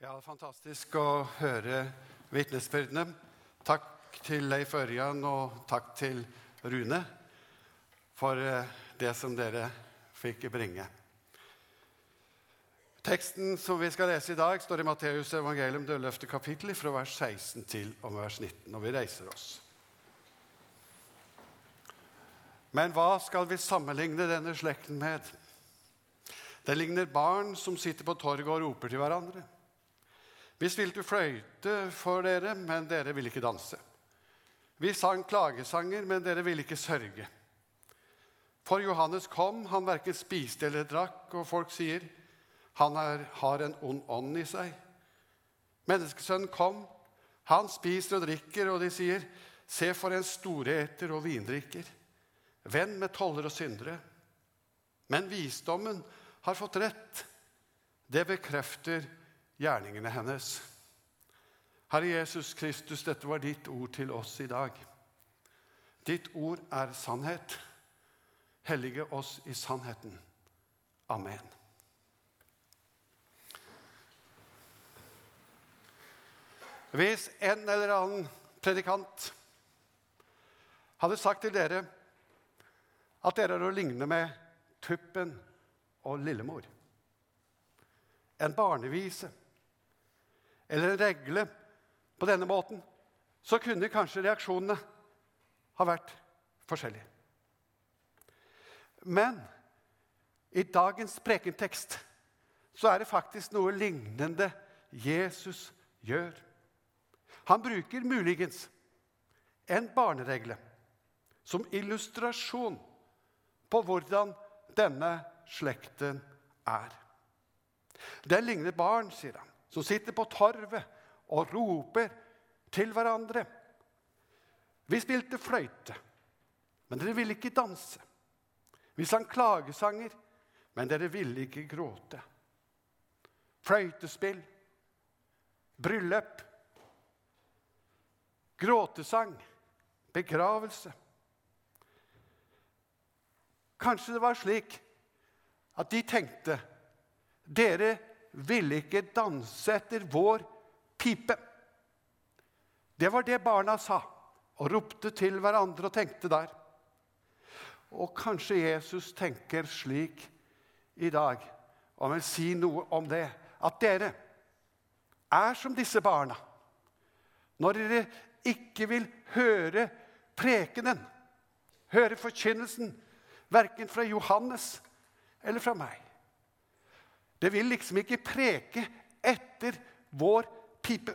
Ja, fantastisk å høre vitnesbyrdene. Takk til Leif Ørjan og takk til Rune for eh, det som dere fikk bringe. Teksten som vi skal lese i dag, står i Matteus evangelium, det 11. kapittel, fra vers 16 til og med vers 19, og vi reiser oss. Men hva skal vi sammenligne denne slekten med? Det ligner barn som sitter på torget og roper til hverandre. Vi spilte fløyte for dere, men dere ville ikke danse. Vi sang klagesanger, men dere ville ikke sørge. For Johannes kom, han verken spiste eller drakk, og folk sier, han er, har en ond ånd i seg. Menneskesønnen kom, han spiser og drikker, og de sier, se for en storeter og vindrikker, venn med toller og syndere. Men visdommen har fått rett. Det bekrefter gjerningene hennes. Herre Jesus Kristus, dette var ditt ord til oss i dag. Ditt ord er sannhet. Hellige oss i sannheten. Amen. Hvis en eller annen predikant hadde sagt til dere at dere er å ligne med Tuppen og Lillemor, en barnevise eller en regle på denne måten, så kunne kanskje reaksjonene ha vært forskjellige. Men i dagens prekentekst så er det faktisk noe lignende Jesus gjør. Han bruker muligens en barneregle som illustrasjon på hvordan denne slekten er. Det ligner barn, sier han, som sitter på torvet og roper til hverandre. Vi spilte fløyte, men dere ville ikke danse. Vi sang klagesanger, men dere ville ikke gråte. Fløytespill, bryllup, gråtesang, begravelse. Kanskje det var slik at de tenkte dere ville ikke danse etter vår pipe. Det var det barna sa og ropte til hverandre og tenkte der. Og kanskje Jesus tenker slik i dag, og vil si noe om det, at dere er som disse barna. Når dere ikke vil høre prekenen, høre forkynnelsen, verken fra Johannes eller fra meg. Det vil liksom ikke preke etter vår pipe.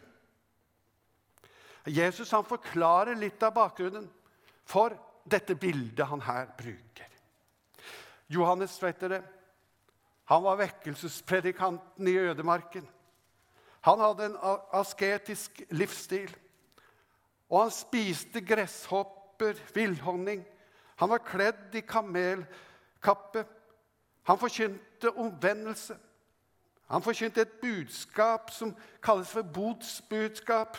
Jesus han forklarer litt av bakgrunnen for dette bildet han her bruker. Johannes vet dere, han var vekkelsespredikanten i ødemarken. Han hadde en asketisk livsstil. Og han spiste gresshopper, villhonning. Han var kledd i kamelkappe. Han forkynte omvendelse. Han forkynte et budskap som kalles for botsbudskap.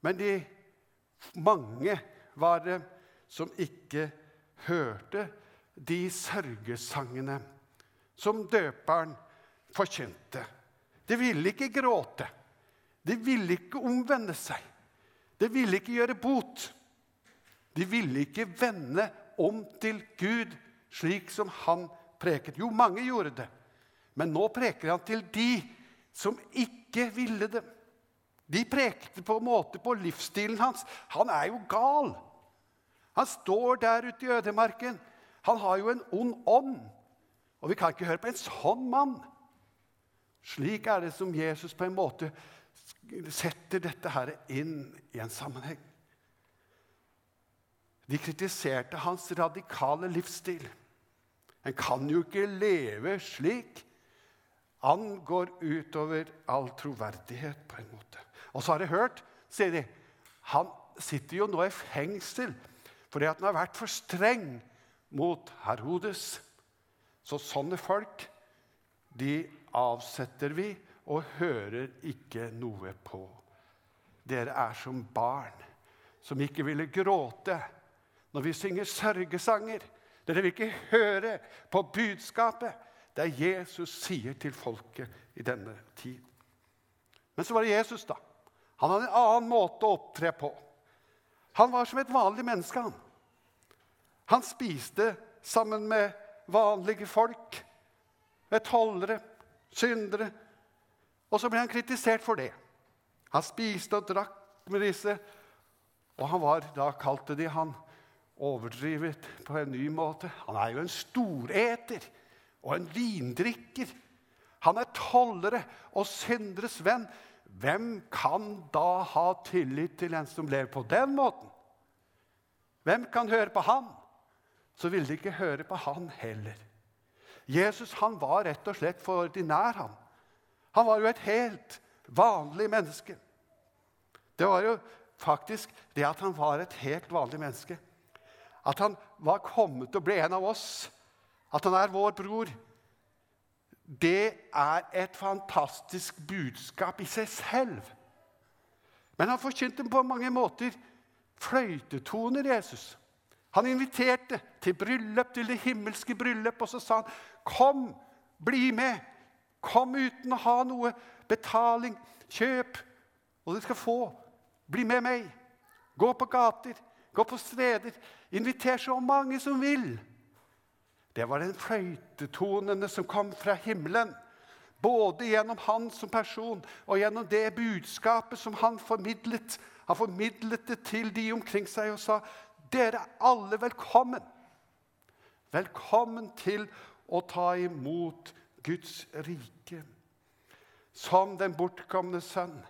Men de mange var det som ikke hørte de sørgesangene som døperen forkynte. De ville ikke gråte. De ville ikke omvende seg. De ville ikke gjøre bot. De ville ikke vende om til Gud, slik som han preket. Jo, mange gjorde det. Men nå preker han til de som ikke ville det. De prekte på en måte på livsstilen hans. Han er jo gal. Han står der ute i ødemarken. Han har jo en ond ånd. Og vi kan ikke høre på en sånn mann. Slik er det som Jesus på en måte setter dette her inn i en sammenheng. De kritiserte hans radikale livsstil. En kan jo ikke leve slik han går utover all troverdighet, på en måte. Og så har jeg hørt, sier de, han sitter jo nå i fengsel fordi at han har vært for streng mot Herodes. Så sånne folk, de avsetter vi og hører ikke noe på. Dere er som barn som ikke ville gråte når vi synger sørgesanger. Dere vil ikke høre på budskapet. Det er Jesus sier til folket i denne tid. Men så var det Jesus, da. Han hadde en annen måte å opptre på. Han var som et vanlig menneske. Han Han spiste sammen med vanlige folk, med tollere, syndere. Og så ble han kritisert for det. Han spiste og drakk med disse, og han var da kalte de han overdrivet på en ny måte. Han er jo en storeter og en vindrikker. Han er tollere og synderes venn. Hvem kan da ha tillit til en som lever på den måten? Hvem kan høre på han? Så ville de ikke høre på han heller. Jesus han var rett og slett for ordinær. Han Han var jo et helt vanlig menneske. Det var jo faktisk det at han var et helt vanlig menneske. At han var kommet å bli en av oss. At han er vår bror. Det er et fantastisk budskap i seg selv. Men han forkynte på mange måter fløytetoner, Jesus. Han inviterte til bryllup, til det himmelske bryllup, og så sa han, 'Kom, bli med. Kom uten å ha noe betaling. Kjøp, og du skal få. Bli med meg. Gå på gater, gå på steder. Inviter så mange som vil.' Det var den fløytetonene som kom fra himmelen. Både gjennom han som person og gjennom det budskapet som han formidlet. Han formidlet det til de omkring seg og sa, 'Dere er alle velkommen.' Velkommen til å ta imot Guds rike. Som den bortkomne sønn.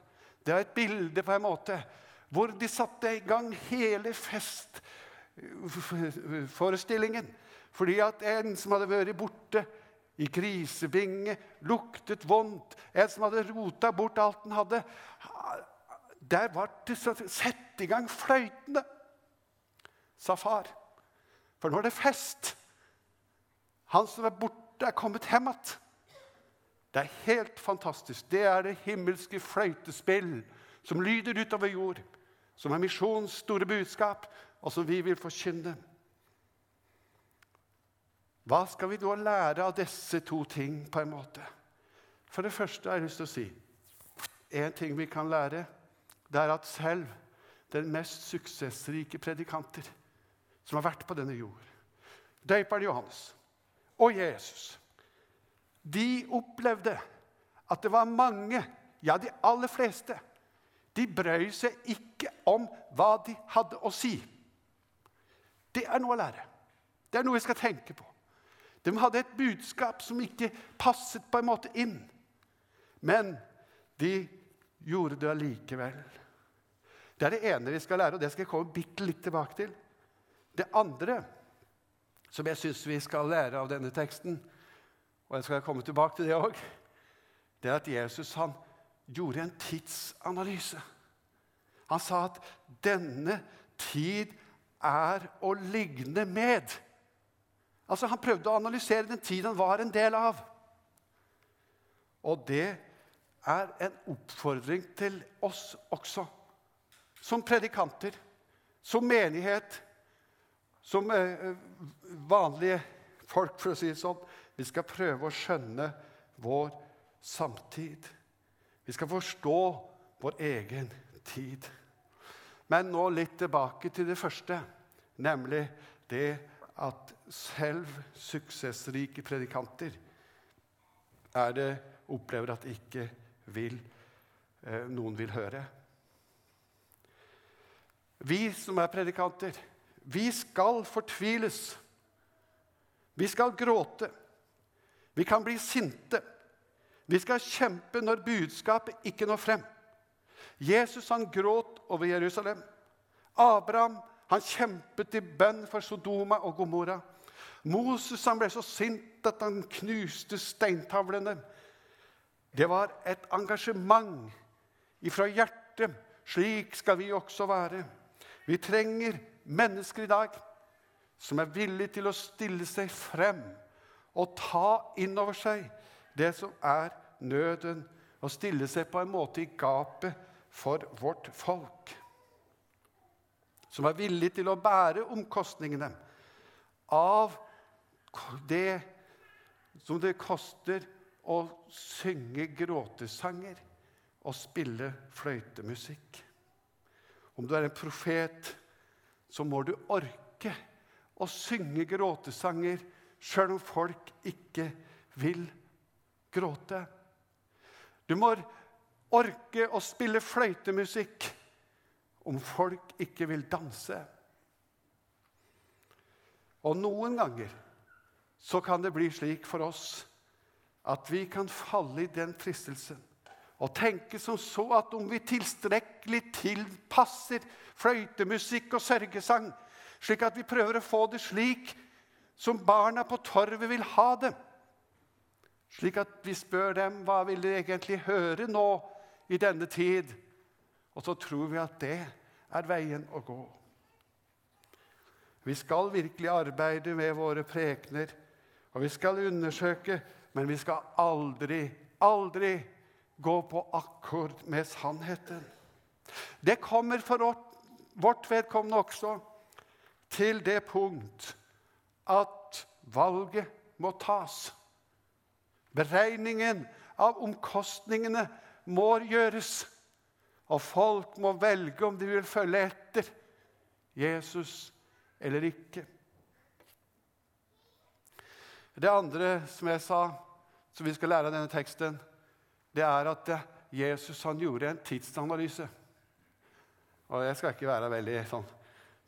Det er et bilde på en måte hvor de satte i gang hele festforestillingen fordi at en som hadde vært borte i krisebinge, luktet vondt, en som hadde rota bort alt han hadde Der var det så Sett i gang fløytene, sa far. For nå er det fest. Han som er borte, er kommet hjem igjen. Det er helt fantastisk. Det er det himmelske fløytespill som lyder utover jord, som er misjonens store budskap, og som vi vil forkynne. Hva skal vi da lære av disse to ting? på en måte? For det første har jeg lyst til å si en ting vi kan lære, det er at selv den mest suksessrike predikanter som har vært på denne jord, døperen Johannes og Jesus, de opplevde at det var mange, ja, de aller fleste, de brøy seg ikke om hva de hadde å si. Det er noe å lære. Det er noe vi skal tenke på. De hadde et budskap som ikke passet på en måte inn. Men de gjorde det allikevel. Det er det ene vi skal lære, og det skal jeg komme bitte litt tilbake til. Det andre som jeg syns vi skal lære av denne teksten, og jeg skal komme tilbake til det òg, det er at Jesus han gjorde en tidsanalyse. Han sa at denne tid er å ligne med. Altså, Han prøvde å analysere den tiden han var en del av. Og det er en oppfordring til oss også, som predikanter, som menighet, som eh, vanlige folk, for å si det sånn. Vi skal prøve å skjønne vår samtid. Vi skal forstå vår egen tid. Men nå litt tilbake til det første, nemlig det at selv suksessrike predikanter er det opplever at ikke vil, eh, noen vil høre. Vi som er predikanter, vi skal fortviles. Vi skal gråte. Vi kan bli sinte. Vi skal kjempe når budskapet ikke når frem. Jesus han gråt over Jerusalem. Abraham han kjempet i bønn for Sodoma og Gomorra. Moses han ble så sint at han knuste steintavlene. Det var et engasjement ifra hjertet. Slik skal vi også være. Vi trenger mennesker i dag som er villige til å stille seg frem og ta inn over seg det som er nøden, og stille seg på en måte i gapet for vårt folk som er villig til å bære omkostningene av det som det koster å synge gråtesanger og spille fløytemusikk. Om du er en profet, så må du orke å synge gråtesanger sjøl om folk ikke vil gråte. Du må orke å spille fløytemusikk om folk ikke vil danse. Og noen ganger så kan det bli slik for oss at vi kan falle i den fristelsen og tenke som så at om vi tilstrekkelig tilpasser fløytemusikk og sørgesang, slik at vi prøver å få det slik som barna på torvet vil ha det, slik at vi spør dem hva vil de egentlig høre nå i denne tid, og så tror vi at det er veien å gå. Vi skal virkelig arbeide med våre prekener, og vi skal undersøke, men vi skal aldri, aldri gå på akkord med sannheten. Det kommer for vårt vedkommende også til det punkt at valget må tas. Beregningen av omkostningene må gjøres. Og folk må velge om de vil følge etter Jesus eller ikke. Det andre som jeg sa, som vi skal lære av denne teksten, det er at Jesus han gjorde en tidsanalyse. Og Jeg skal ikke være veldig sånn,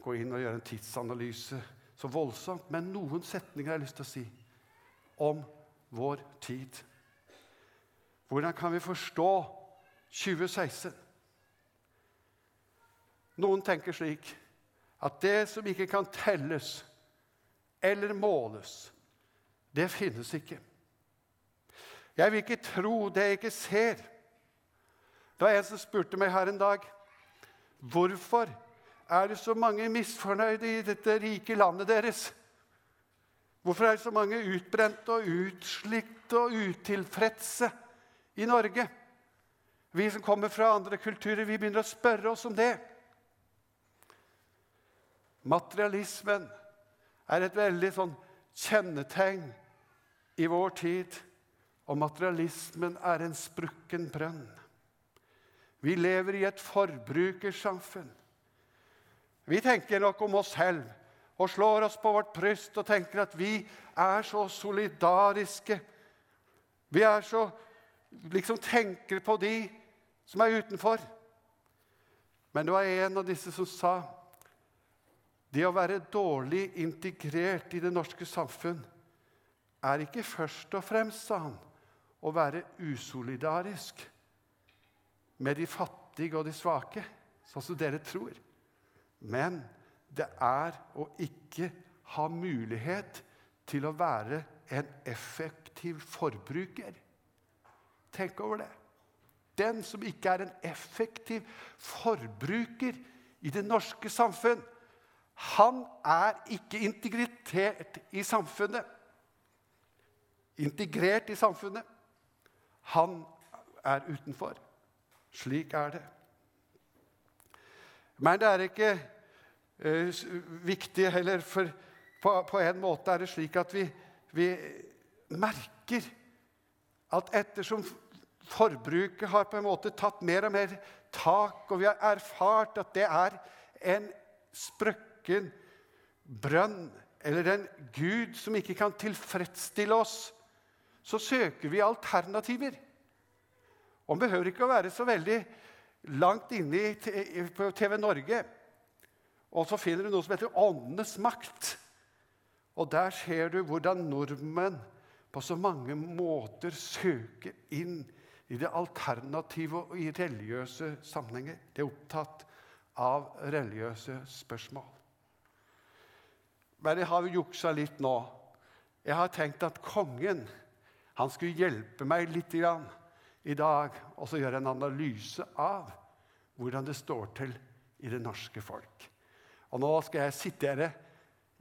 gå inn og gjøre en tidsanalyse så voldsomt, men noen setninger har jeg lyst til å si om vår tid. Hvordan kan vi forstå 2016? Noen tenker slik at det som ikke kan telles eller måles, det finnes ikke. Jeg vil ikke tro det jeg ikke ser. Det var en som spurte meg her en dag hvorfor er det så mange misfornøyde i dette rike landet deres. Hvorfor er det så mange utbrente og utslitte og utilfredse i Norge? Vi som kommer fra andre kulturer, vi begynner å spørre oss om det. Materialismen er et veldig sånn kjennetegn i vår tid. Og materialismen er en sprukken brønn. Vi lever i et forbrukersamfunn. Vi tenker nok om oss selv og slår oss på vårt bryst og tenker at vi er så solidariske. Vi er så liksom tenker på de som er utenfor. Men det var en av disse som sa det å være dårlig integrert i det norske samfunn er ikke først og fremst, sa han, å være usolidarisk med de fattige og de svake, sånn som dere tror. Men det er å ikke ha mulighet til å være en effektiv forbruker. Tenk over det. Den som ikke er en effektiv forbruker i det norske samfunn, han er ikke integritert i samfunnet. Integrert i samfunnet. Han er utenfor. Slik er det. Men det er ikke uh, viktig heller, for på, på, en måte er det slik at vi, vi merker at ettersom forbruket har på en måte tatt mer og mer tak, og vi har erfart at det er en sprøkke nakken, brønn eller en Gud som ikke kan tilfredsstille oss, så søker vi alternativer. Og det behøver ikke å være så veldig langt inne på TV Norge. Og så finner du noe som heter Åndenes makt. Og der ser du hvordan nordmenn på så mange måter søker inn i det alternative og i religiøse sammenhenger. De er opptatt av religiøse spørsmål. Men jeg har juksa litt nå. Jeg har tenkt at kongen han skulle hjelpe meg litt grann i dag og så gjøre en analyse av hvordan det står til i det norske folk. Og nå skal jeg sitere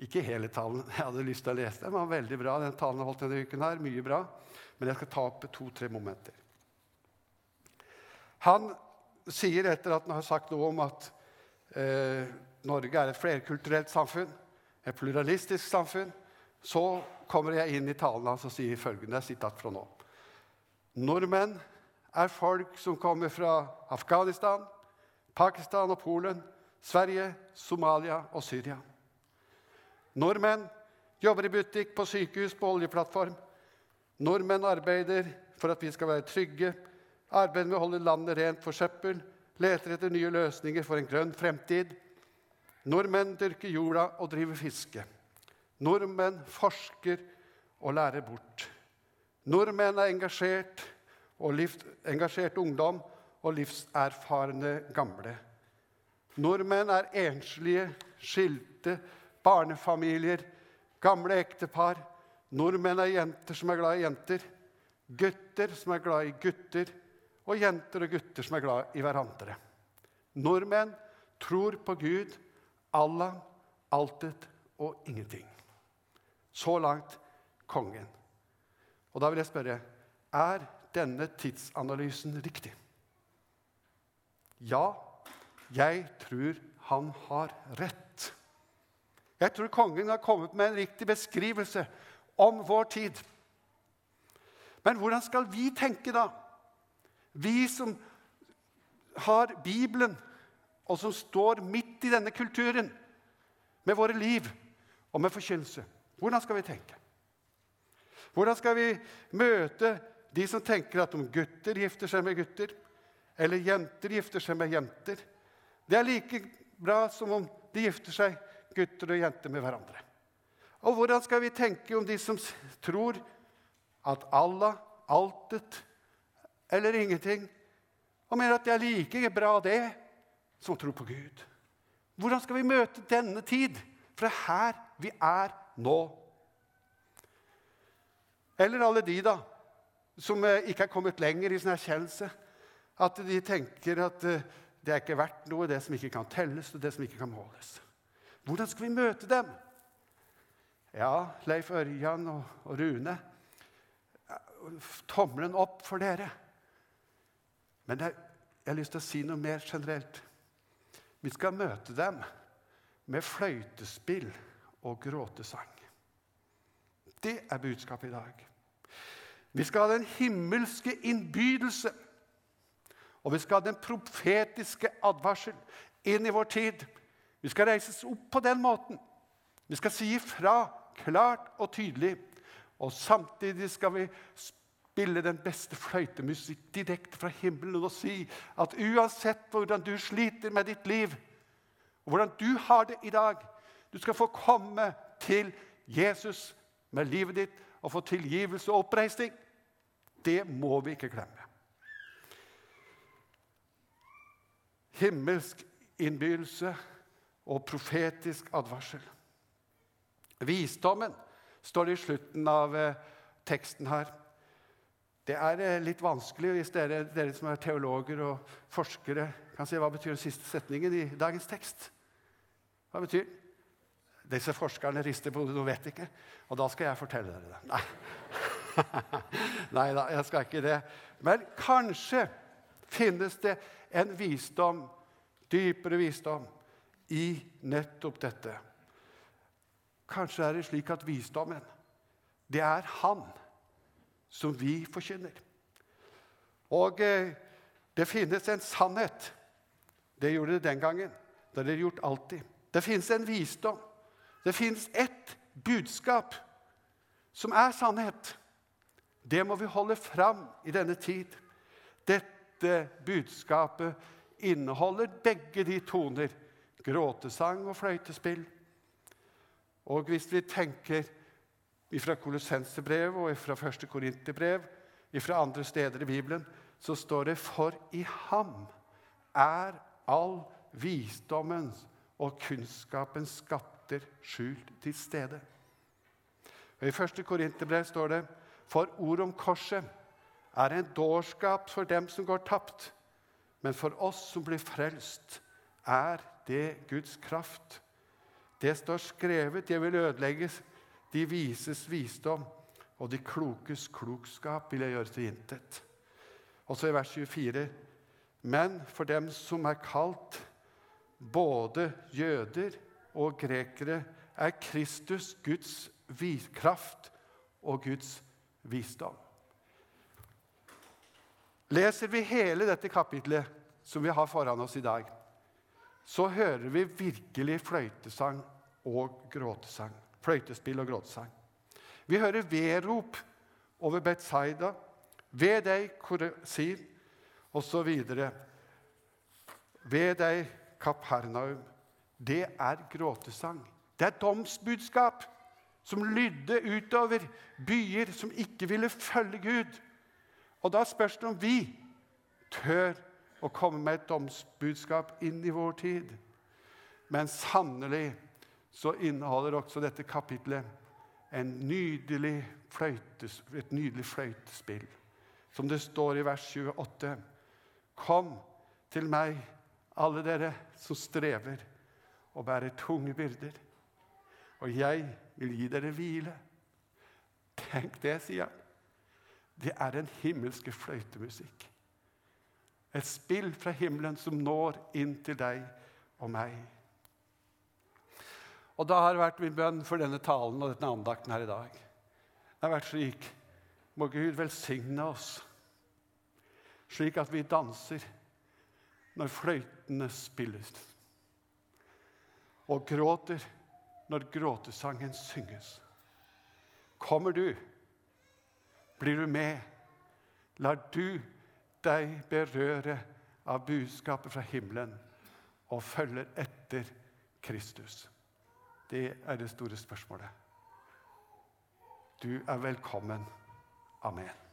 ikke hele talen. Jeg hadde lyst til å lese den. Var veldig bra, den talen jeg holdt denne uken. her, mye bra. Men jeg skal ta opp to-tre momenter. Han sier, etter at han har sagt noe om at eh, Norge er et flerkulturelt samfunn, et pluralistisk samfunn, så kommer jeg inn i talen hans og sier følgende sitat fra nå. Nordmenn er folk som kommer fra Afghanistan, Pakistan og Polen, Sverige, Somalia og Syria. Nordmenn jobber i butikk, på sykehus, på oljeplattform. Nordmenn arbeider for at vi skal være trygge, arbeider med å holde landet rent for søppel, leter etter nye løsninger for en grønn fremtid. Nordmenn dyrker jorda og driver fiske. Nordmenn forsker og lærer bort. Nordmenn er engasjert, livs, engasjert ungdom og livserfarne gamle. Nordmenn er enslige, skilte, barnefamilier, gamle ektepar. Nordmenn er jenter som er glad i jenter, gutter som er glad i gutter, og jenter og gutter som er glad i hverandre. Nordmenn tror på Gud, Allah, altet og ingenting. Så langt kongen. Og da vil jeg spørre er denne tidsanalysen riktig? Ja, jeg tror han har rett. Jeg tror kongen har kommet med en riktig beskrivelse om vår tid. Men hvordan skal vi tenke da? Vi som har Bibelen, og som står midt i denne kulturen med våre liv og med forkynnelse. Hvordan skal vi tenke? Hvordan skal vi møte de som tenker at om gutter gifter seg med gutter, eller jenter gifter seg med jenter Det er like bra som om de gifter seg, gutter og jenter, med hverandre. Og hvordan skal vi tenke om de som tror at Allah, altet eller ingenting, og mener at det er like bra, det, som tror på Gud? Hvordan skal vi møte denne tid? For det er her vi er nå. Eller alle de da, som eh, ikke er kommet lenger i sin erkjennelse. At de tenker at eh, det er ikke verdt noe, det som ikke kan telles, og det som ikke kan måles. Hvordan skal vi møte dem? Ja, Leif Ørjan og, Rune Tommelen opp for dere. Men jeg, jeg har lyst til å si noe mer generelt. Vi skal møte dem med fløytespill og gråtesang. Det er budskapet i dag. Vi skal ha den himmelske innbydelse. Og vi skal ha den profetiske advarsel inn i vår tid. Vi skal reises opp på den måten. Vi skal si ifra klart og tydelig. Og samtidig skal vi spille den beste fløytemusikk direkte fra himmelen og si at uansett hvordan du sliter med ditt liv, og hvordan du har det i dag, du skal få komme til Jesus med livet ditt og få tilgivelse og oppreisning. Det må vi ikke glemme. Himmelsk innbydelse og profetisk advarsel. Visdommen står i slutten av eh, teksten her. Det er eh, litt vanskelig hvis dere, dere, som er teologer og forskere, kan si hva betyr den siste setningen i dagens tekst. Hva betyr Disse forskerne rister på hodet og vet ikke. Og da skal jeg fortelle dere det. Nei. Nei da, jeg skal ikke det. Men kanskje finnes det en visdom, dypere visdom, i nettopp dette. Kanskje er det slik at visdommen, det er Han som vi forkynner. Og eh, det finnes en sannhet. Det gjorde det den gangen. Det har det gjort alltid. Det finnes en visdom. Det finnes ett budskap som er sannhet. Det må vi holde fram i denne tid. Dette budskapet inneholder begge de toner. Gråtesang og fløytespill. Og hvis vi tenker fra Kolossensebrevet og fra første Korinterbrev, fra andre steder i Bibelen, så står det 'For i ham er all visdommens og kunnskapens skatter skjult til stede'. Og I første Korinterbrev står det for ordet om korset er en dårskap for dem som går tapt. Men for oss som blir frelst, er det Guds kraft. Det står skrevet 'Jeg vil ødelegge de vises visdom', og de klokes klokskap vil jeg gjøre til intet. Og så i vers 24.: Men for dem som er kalt, både jøder og grekere, er Kristus Guds kraft og Guds visdom. Leser vi hele dette kapitlet som vi har foran oss i dag, så hører vi virkelig fløytesang og gråtesang. Fløytespill og gråtesang. Vi hører vedrop over Betzaida, ved deg, Koresin, osv. Ved deg, Kapernaum. Det er gråtesang. Det er domsbudskap som lydde utover byer som ikke ville følge Gud. Og da spørs det om vi tør å komme med et domsbudskap inn i vår tid. Men sannelig så inneholder også dette kapitlet nydelig fløytes, et nydelig fløytespill. Som det står i vers 28. Kom til meg, alle dere som strever og bærer tunge byrder, og jeg vil gi dere hvile. Tenk det, sier han det er den himmelske fløytemusikk. Et spill fra himmelen som når inn til deg og meg. Og da har vært min bønn for denne talen og denne andakten her i dag. Det har vært slik Må Gud velsigne oss, slik at vi danser når fløytene spilles, og gråter når gråtesangen synges. Kommer du? Blir du med? Lar du deg berøre av budskapet fra himmelen og følger etter Kristus? Det er det store spørsmålet. Du er velkommen. Amen.